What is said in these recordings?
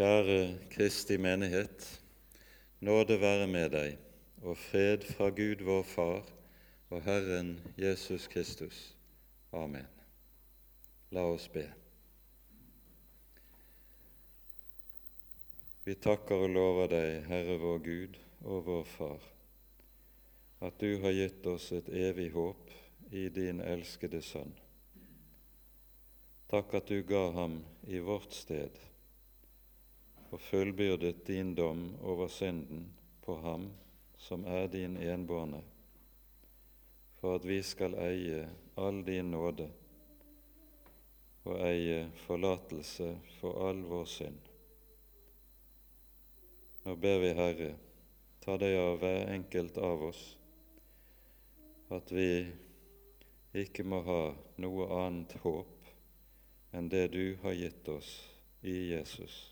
Kjære Kristi menighet. Nåde være med deg og fred fra Gud vår Far og Herren Jesus Kristus. Amen. La oss be. Vi takker og lover deg, Herre vår Gud og vår Far, at du har gitt oss et evig håp i din elskede Sønn. Takk at du ga ham i vårt sted og fullbyrdet din dom over synden på ham som er din enbårne, for at vi skal eie all din nåde og eie forlatelse for all vår synd. Nå ber vi, Herre, ta deg av hver enkelt av oss, at vi ikke må ha noe annet håp enn det du har gitt oss i Jesus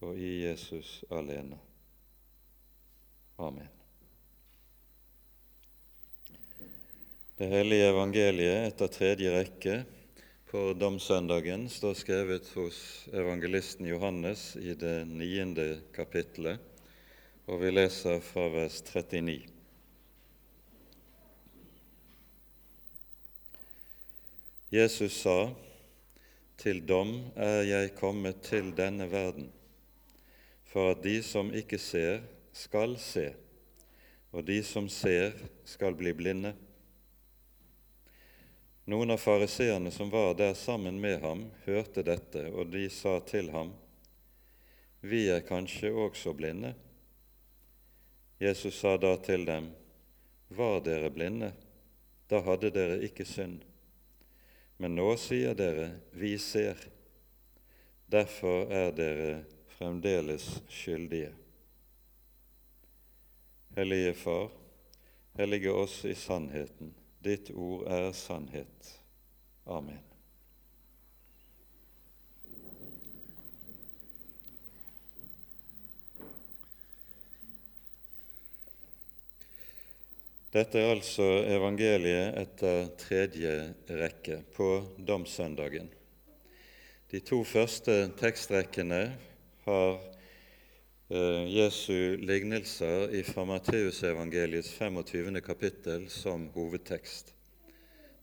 og i Jesus alene. Amen. Det hellige evangeliet etter tredje rekke på domsøndagen står skrevet hos evangelisten Johannes i det niende kapittelet, og vi leser fra vers 39. Jesus sa, Til dom er jeg kommet til denne verden, for at de som ikke ser, skal se, og de som ser, skal bli blinde. Noen av fariseerne som var der sammen med ham, hørte dette, og de sa til ham, Vi er kanskje også blinde? Jesus sa da til dem, Var dere blinde? Da hadde dere ikke synd. Men nå sier dere, Vi ser. Derfor er dere fremdeles skyldige. Hellige Far, hellige oss i sannheten. Ditt ord er sannhet. Amen. Dette er altså evangeliet etter tredje rekke på domssøndagen. De to første tekstrekkene har eh, Jesu lignelser fra Matteusevangeliets 25. kapittel som hovedtekst.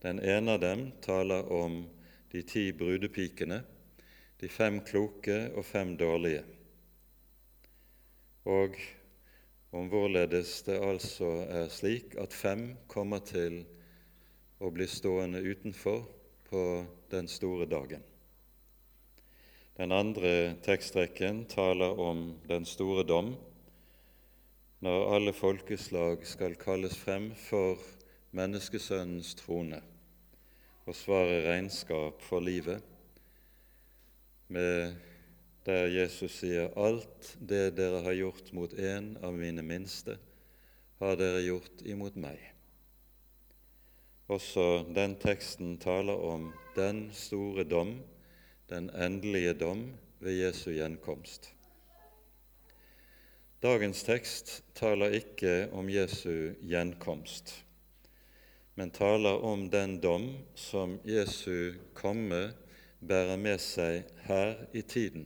Den ene av dem taler om de ti brudepikene, de fem kloke og fem dårlige, og om hvorledes det altså er slik at fem kommer til å bli stående utenfor på den store dagen. Den andre tekstrekken taler om den store dom, når alle folkeslag skal kalles frem for menneskesønnens trone og svare regnskap for livet, med der Jesus sier alt det dere har gjort mot en av mine minste, har dere gjort imot meg. Også den teksten taler om den store dom, den endelige dom ved Jesu gjenkomst. Dagens tekst taler ikke om Jesu gjenkomst, men taler om den dom som Jesu komme bærer med seg her i tiden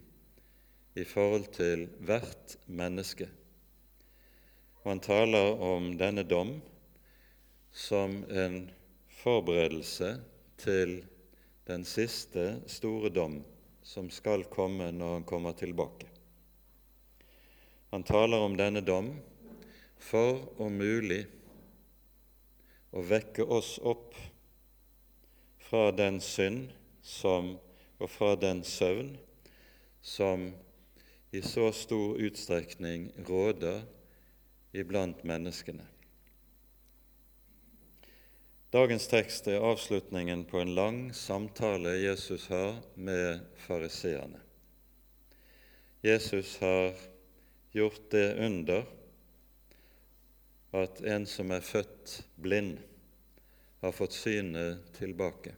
i forhold til hvert menneske. Og han taler om denne dom som en forberedelse til den siste store dom som skal komme når han kommer tilbake. Han taler om denne dom for om mulig å vekke oss opp fra den synd som, og fra den søvn som i så stor utstrekning råder iblant menneskene. Dagens tekst er avslutningen på en lang samtale Jesus har med fariseerne. Jesus har gjort det under at en som er født blind, har fått synet tilbake.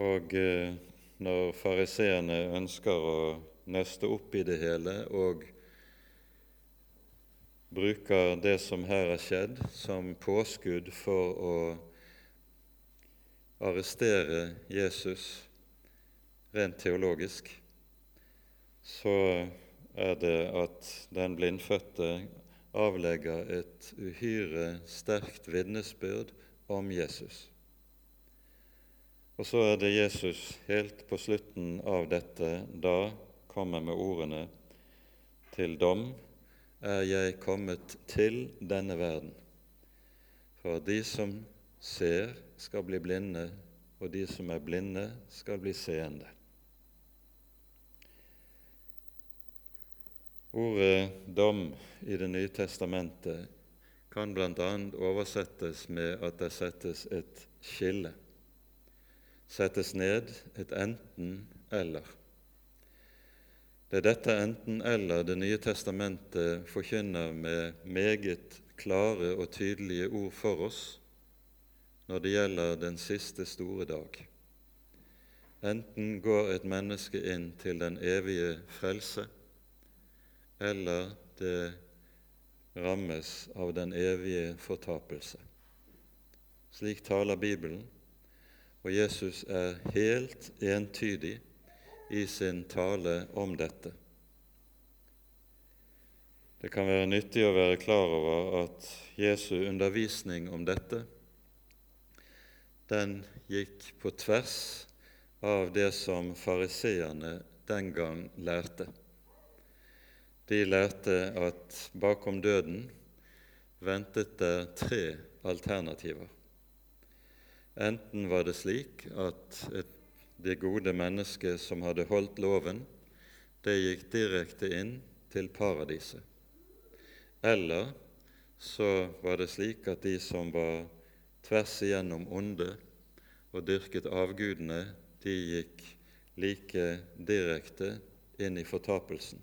Og eh, når fariseerne ønsker å nøste opp i det hele og bruker det som her har skjedd, som påskudd for å arrestere Jesus rent teologisk, så er det at den blindfødte avlegger et uhyre sterkt vitnesbyrd om Jesus. Og så er det Jesus helt på slutten av dette da kommer med ordene til dom er jeg kommet til denne verden, for de som ser, skal bli blinde, og de som er blinde, skal bli seende. Ordet 'dom' i Det nye testamentet kan bl.a. oversettes med at det settes et skille, settes ned et enten-eller. Det er dette enten-eller Det nye testamentet forkynner med meget klare og tydelige ord for oss når det gjelder den siste store dag. Enten går et menneske inn til den evige frelse, eller det rammes av den evige fortapelse. Slik taler Bibelen, og Jesus er helt entydig i sin tale om dette. Det kan være nyttig å være klar over at Jesu undervisning om dette den gikk på tvers av det som fariseerne den gang lærte. De lærte at bakom døden ventet det tre alternativer. Enten var det slik at et, det gode mennesket som hadde holdt loven, det gikk direkte inn til paradiset. Eller så var det slik at de som var tvers igjennom onde og dyrket avgudene, de gikk like direkte inn i fortapelsen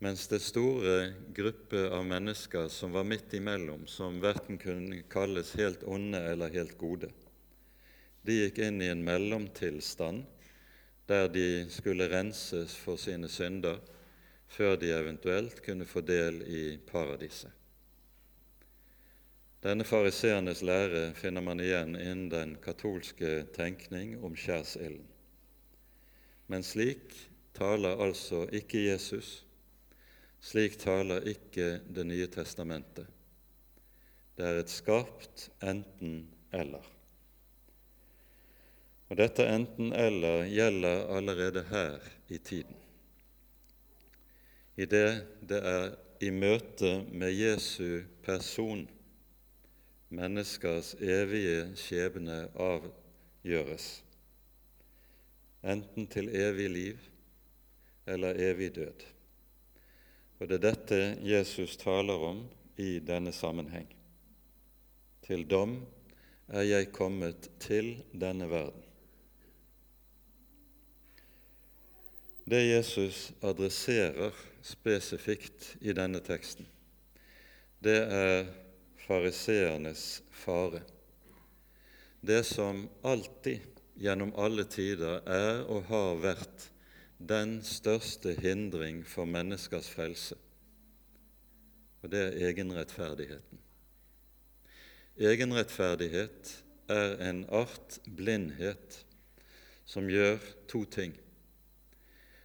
mens det store gruppe av mennesker som var midt imellom, som verken kunne kalles helt onde eller helt gode, de gikk inn i en mellomtilstand der de skulle renses for sine synder før de eventuelt kunne få del i paradiset. Denne fariseernes lære finner man igjen innen den katolske tenkning om skjærsilden. Men slik taler altså ikke Jesus slik taler ikke Det nye testamentet. Det er et skarpt enten-eller. Og dette enten-eller gjelder allerede her i tiden. I det det er i møte med Jesu person menneskers evige skjebne avgjøres, enten til evig liv eller evig død. Og det er dette Jesus taler om i denne sammenheng. Til dom er jeg kommet til denne verden. Det Jesus adresserer spesifikt i denne teksten, det er fariseernes fare. Det som alltid gjennom alle tider er og har vært den største hindring for menneskers frelse, og det er egenrettferdigheten. Egenrettferdighet er en art blindhet som gjør to ting.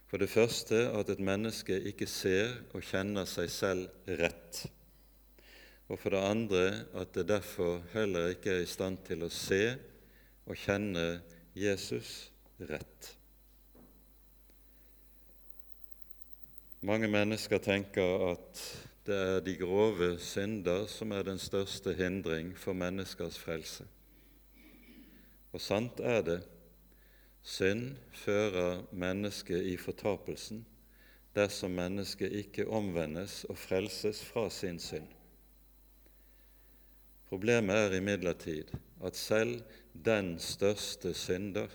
For det første at et menneske ikke ser og kjenner seg selv rett. Og for det andre at det derfor heller ikke er i stand til å se og kjenne Jesus rett. Mange mennesker tenker at det er de grove synder som er den største hindring for menneskers frelse. Og sant er det. Synd fører mennesket i fortapelsen dersom mennesket ikke omvendes og frelses fra sin synd. Problemet er imidlertid at selv den største synder,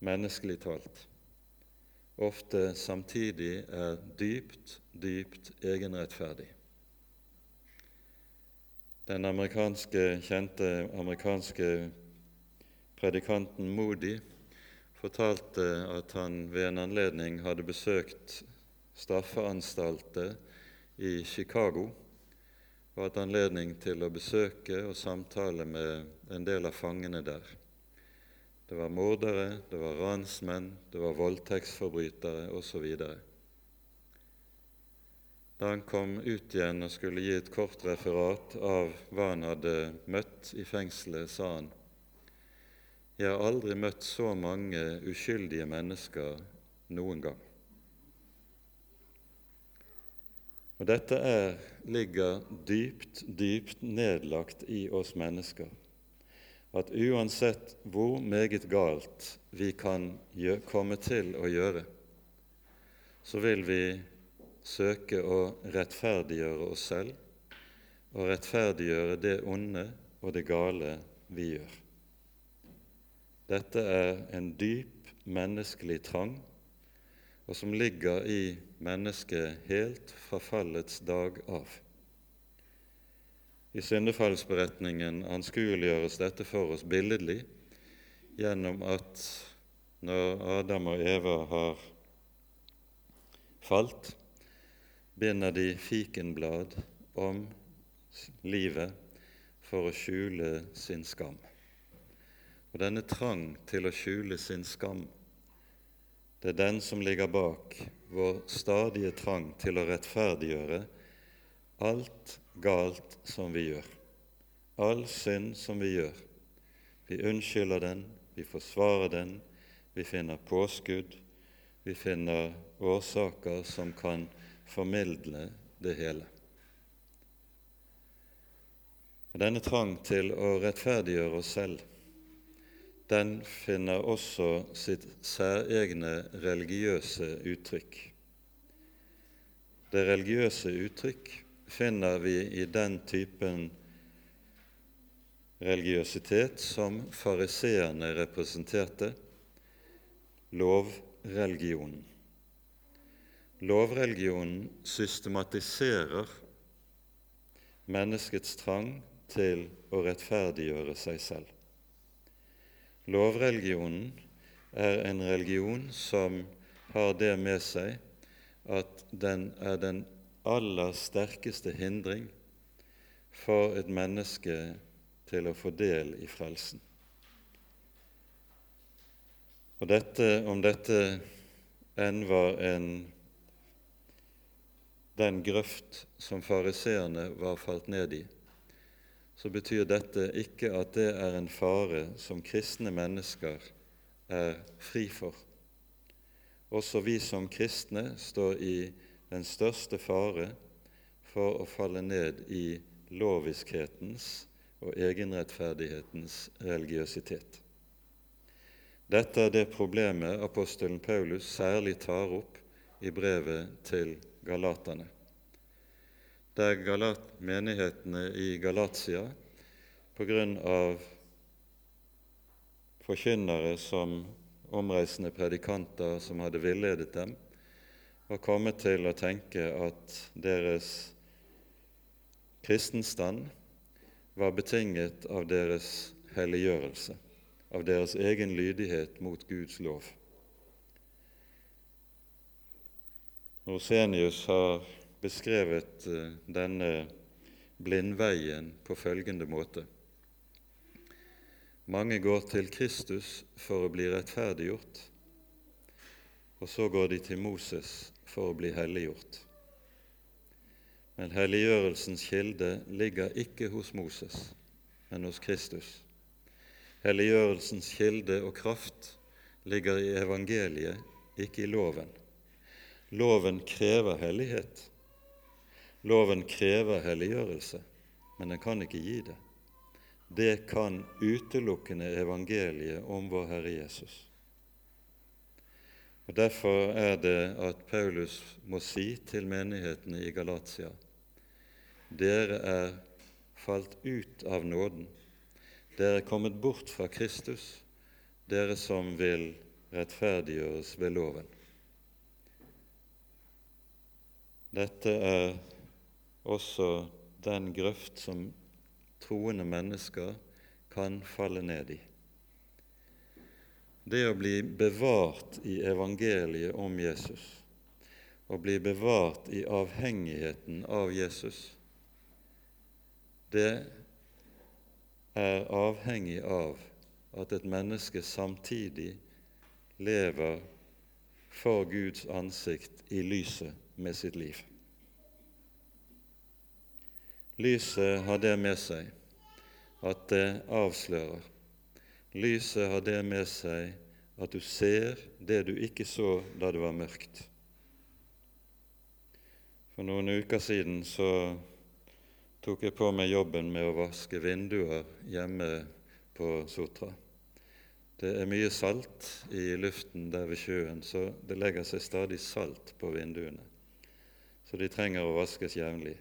menneskelig talt, ofte samtidig er dypt, dypt egenrettferdig. Den amerikanske, kjente amerikanske predikanten Moody fortalte at han ved en anledning hadde besøkt straffeanstalter i Chicago og hatt anledning til å besøke og samtale med en del av fangene der. det var mordere, det var ransmenn, det var voldtektsforbrytere osv. Da han kom ut igjen og skulle gi et kort referat av hva han hadde møtt i fengselet, sa han jeg har aldri møtt så mange uskyldige mennesker noen gang. Og dette er, ligger dypt, dypt nedlagt i oss mennesker at uansett hvor meget galt vi kan komme til å gjøre, så vil vi søke å rettferdiggjøre oss selv og rettferdiggjøre det onde og det gale vi gjør. Dette er en dyp menneskelig trang og som ligger i mennesket helt fra fallets dag av. I syndefallsberetningen anskueliggjøres dette for oss billedlig gjennom at når Adam og Eva har falt, binder de fikenblad om livet for å skjule sin skam. Og denne trang til å skjule sin skam, det er den som ligger bak vår stadige trang til å rettferdiggjøre alt galt som vi gjør, all synd som vi gjør. Vi unnskylder den, vi forsvarer den, vi finner påskudd, vi finner årsaker som kan formildne det hele. Og Denne trang til å rettferdiggjøre oss selv, den finner også sitt særegne religiøse uttrykk. Det religiøse uttrykk finner vi i den typen religiøsitet som fariseerne representerte, lovreligionen. Lovreligionen systematiserer menneskets trang til å rettferdiggjøre seg selv. Lovreligionen er en religion som har det med seg at den er den aller sterkeste hindring for et menneske til å få del i frelsen. Og dette, Om dette enn var en, den grøft som fariseerne var falt ned i, så betyr dette ikke at det er en fare som kristne mennesker er fri for. Også vi som kristne står i den største fare for å falle ned i loviskhetens og egenrettferdighetens religiøsitet. Dette er det problemet apostelen Paulus særlig tar opp i brevet til galaterne, der galat menighetene i Galatia på grunn av forkynnere som omreisende predikanter som hadde villedet dem, var kommet til å tenke at deres kristenstand var betinget av deres helliggjørelse, av deres egen lydighet mot Guds lov. Rosenius har beskrevet eh, denne blindveien på følgende måte. Mange går til Kristus for å bli rettferdiggjort, og så går de til Moses for å bli helliggjort. Men helliggjørelsens kilde ligger ikke hos Moses, men hos Kristus. Helliggjørelsens kilde og kraft ligger i evangeliet, ikke i loven. Loven krever hellighet. Loven krever helliggjørelse, men den kan ikke gi det. Det kan utelukkende evangeliet om vår Herre Jesus. Og Derfor er det at Paulus må si til menighetene i Galatia dere er falt ut av nåden. Dere er kommet bort fra Kristus, dere som vil rettferdiggjøres ved loven. Dette er også den grøft som troende mennesker kan falle ned i. Det å bli bevart i evangeliet om Jesus, å bli bevart i avhengigheten av Jesus, det er avhengig av at et menneske samtidig lever for Guds ansikt i lyset med sitt liv. Lyset har det med seg at det avslører. Lyset har det med seg at du ser det du ikke så da det var mørkt. For noen uker siden så tok jeg på meg jobben med å vaske vinduer hjemme på Sotra. Det er mye salt i luften der ved sjøen, så det legger seg stadig salt på vinduene. Så de trenger å vaskes jevnlig.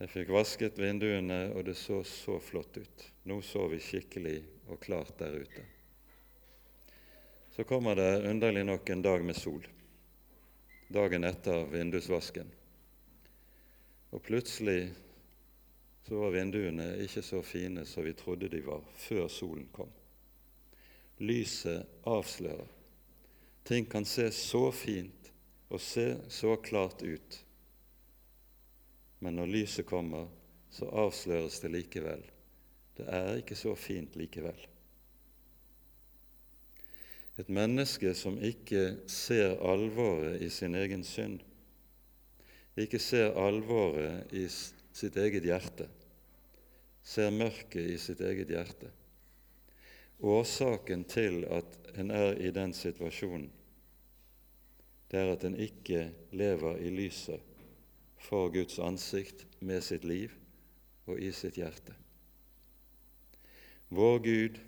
Jeg fikk vasket vinduene, og det så så flott ut. Nå så vi skikkelig og klart der ute. Så kommer det underlig nok en dag med sol, dagen etter vindusvasken. Og plutselig så var vinduene ikke så fine som vi trodde de var før solen kom. Lyset avslører. Ting kan se så fint og se så klart ut, men når lyset kommer, så avsløres det likevel. Det er ikke så fint likevel. Et menneske som ikke ser alvoret i sin egen synd, ikke ser alvoret i sitt eget hjerte, ser mørket i sitt eget hjerte. Årsaken til at en er i den situasjonen, det er at en ikke lever i lyset for Guds ansikt med sitt liv og i sitt hjerte. Vår Gud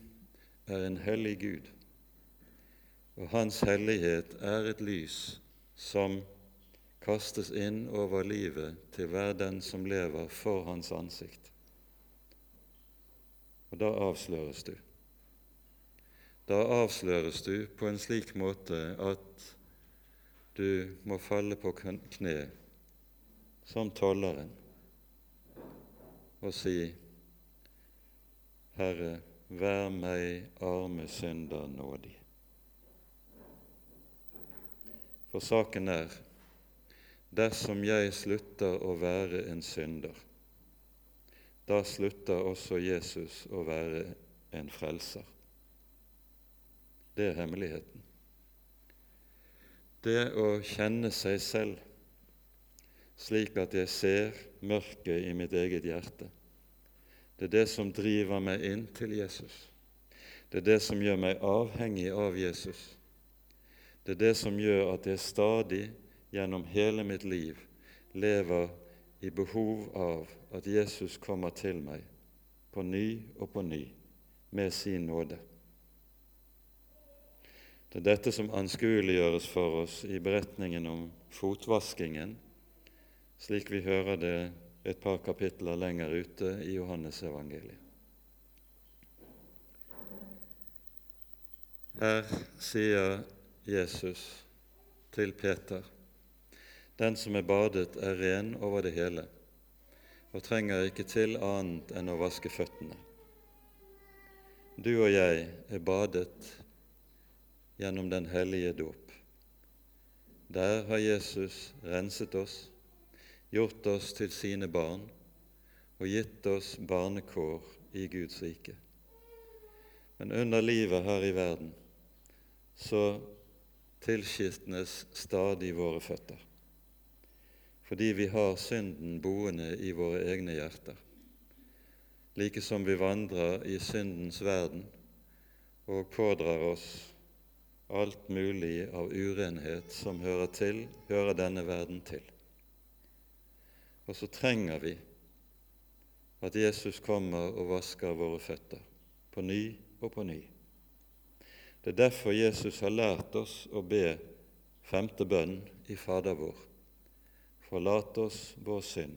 er en hellig Gud, og Hans hellighet er et lys som kastes inn over livet til hver den som lever for Hans ansikt. Og da avsløres du. Da avsløres du på en slik måte at du må falle på kne som tolleren og si, Herre, vær meg arme synder nådig. For saken er Dersom jeg slutter å være en synder, da slutter også Jesus å være en frelser. Det er hemmeligheten. Det å kjenne seg selv slik at jeg ser mørket i mitt eget hjerte, det er det som driver meg inn til Jesus. Det er det som gjør meg avhengig av Jesus. Det er det som gjør at jeg stadig gjennom hele mitt liv lever i behov av at Jesus kommer til meg på ny og på ny med sin nåde. Det er dette som anskueliggjøres for oss i beretningen om fotvaskingen, slik vi hører det et par kapitler lenger ute i Johannesevangeliet. Her sier Jesus til Peter den som er badet, er ren over det hele og trenger ikke til annet enn å vaske føttene. Du og jeg er badet gjennom den hellige dåp. Der har Jesus renset oss, gjort oss til sine barn og gitt oss barnekår i Guds rike. Men under livet her i verden så tilskitnes stadig våre føtter fordi vi har synden boende i våre egne hjerter, like som vi vandrer i syndens verden og pådrar oss alt mulig av urenhet som hører til, hører denne verden til. Og så trenger vi at Jesus kommer og vasker våre føtter på ny og på ny. Det er derfor Jesus har lært oss å be femte bønn i Fader vår. Forlat oss vår synd,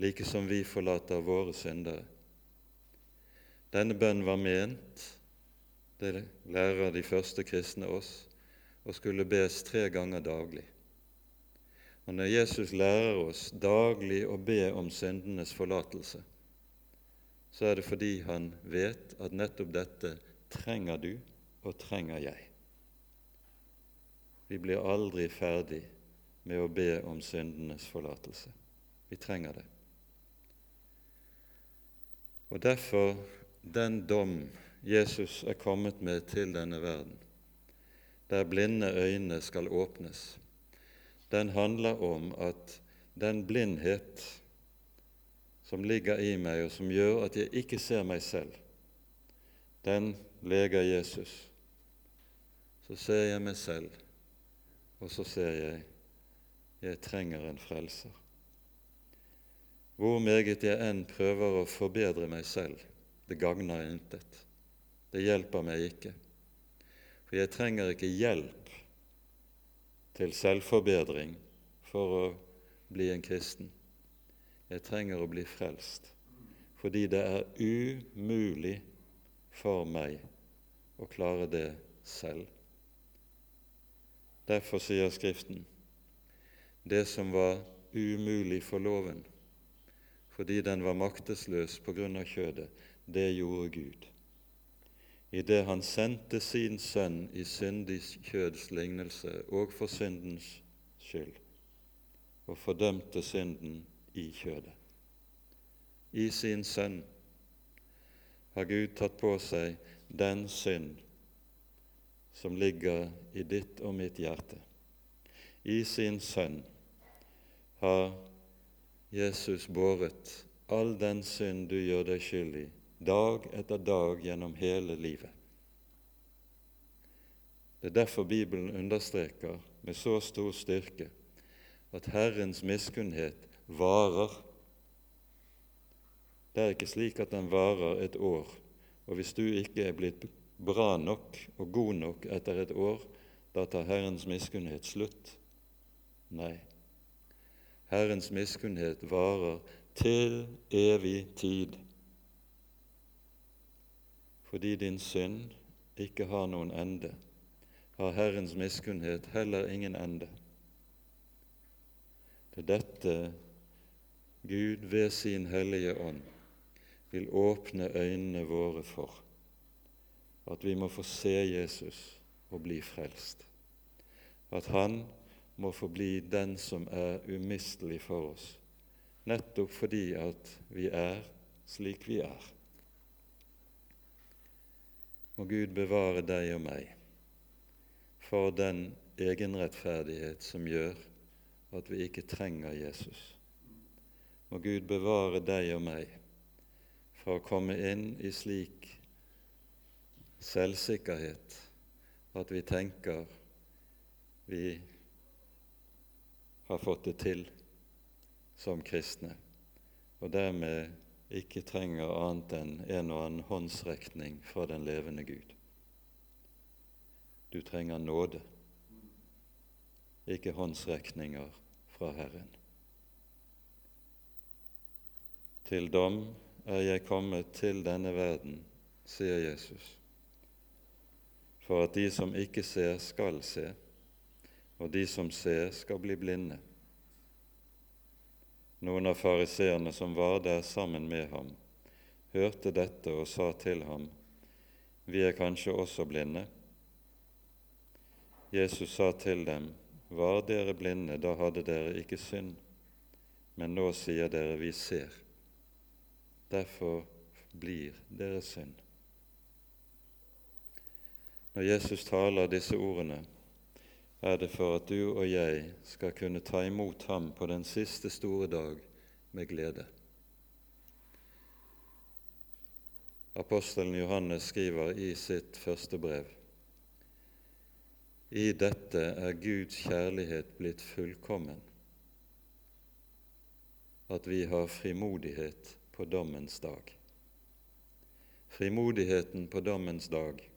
like som vi forlater våre syndere. Denne bønnen var ment, det lærer de første kristne oss, og skulle bes tre ganger daglig. Og når Jesus lærer oss daglig å be om syndenes forlatelse, så er det fordi han vet at nettopp dette trenger du og trenger jeg. Vi blir aldri ferdig med å be om syndenes forlatelse. Vi trenger det. Og derfor den dom Jesus er kommet med til denne verden, der blinde øyne skal åpnes, den handler om at den blindhet som ligger i meg, og som gjør at jeg ikke ser meg selv, den leger Jesus. Så ser jeg meg selv, og så ser jeg jeg trenger en frelser. Hvor meget jeg enn prøver å forbedre meg selv, det gagner intet. Det hjelper meg ikke. For jeg trenger ikke hjelp til selvforbedring for å bli en kristen. Jeg trenger å bli frelst fordi det er umulig for meg å klare det selv. Derfor sier Skriften det som var umulig for loven, fordi den var maktesløs på grunn av kjødet, det gjorde Gud. I det han sendte sin sønn i syndig kjøds lignelse og for syndens skyld, og fordømte synden i kjødet. I sin sønn har Gud tatt på seg den synd som ligger i ditt og mitt hjerte. I sin sønn har Jesus båret all den synd du gjør deg skyldig, dag etter dag gjennom hele livet. Det er derfor Bibelen understreker med så stor styrke at Herrens miskunnhet varer. Det er ikke slik at den varer et år, og hvis du ikke er blitt bra nok og god nok etter et år, da tar Herrens miskunnhet slutt. Nei, Herrens miskunnhet varer til evig tid, fordi din synd ikke har noen ende, har Herrens miskunnhet heller ingen ende. Det er dette Gud ved sin Hellige Ånd vil åpne øynene våre for, at vi må få se Jesus og bli frelst. At Han må forbli den som er umistelig for oss, nettopp fordi at vi er slik vi er. Må Gud bevare deg og meg for den egenrettferdighet som gjør at vi ikke trenger Jesus. Må Gud bevare deg og meg for å komme inn i slik selvsikkerhet at vi tenker vi har fått det til som kristne, og dermed ikke trenger annet enn en og annen håndsrekning fra den levende Gud. Du trenger nåde, ikke håndsrekninger fra Herren. Til dom er jeg kommet til denne verden, sier Jesus, for at de som ikke ser, skal se og de som ser, skal bli blinde. Noen av fariseerne som var der sammen med ham, hørte dette og sa til ham, Vi er kanskje også blinde? Jesus sa til dem, Var dere blinde, da hadde dere ikke synd, men nå sier dere, Vi ser. Derfor blir deres synd. Når Jesus taler disse ordene, er det for at du og jeg skal kunne ta imot ham på den siste store dag med glede. Apostelen Johannes skriver i sitt første brev I dette er Guds kjærlighet blitt fullkommen, at vi har frimodighet på dommens dag. Frimodigheten på dommens dag,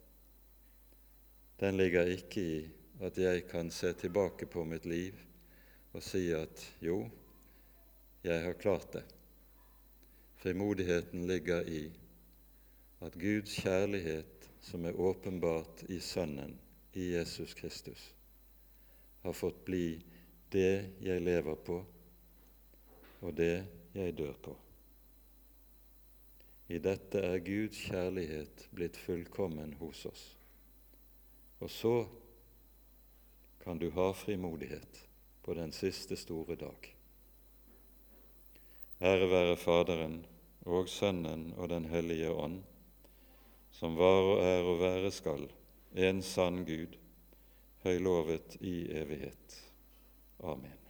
den ligger ikke i at jeg kan se tilbake på mitt liv og si at jo, jeg har klart det. Frimodigheten ligger i at Guds kjærlighet, som er åpenbart i Sønnen, i Jesus Kristus, har fått bli det jeg lever på, og det jeg dør på. I dette er Guds kjærlighet blitt fullkommen hos oss. Og så kan du ha frimodighet på den siste store dag. Ære være Faderen og Sønnen og Den hellige ånd, som var og er og være skal, en sann Gud, høylovet i evighet. Amen.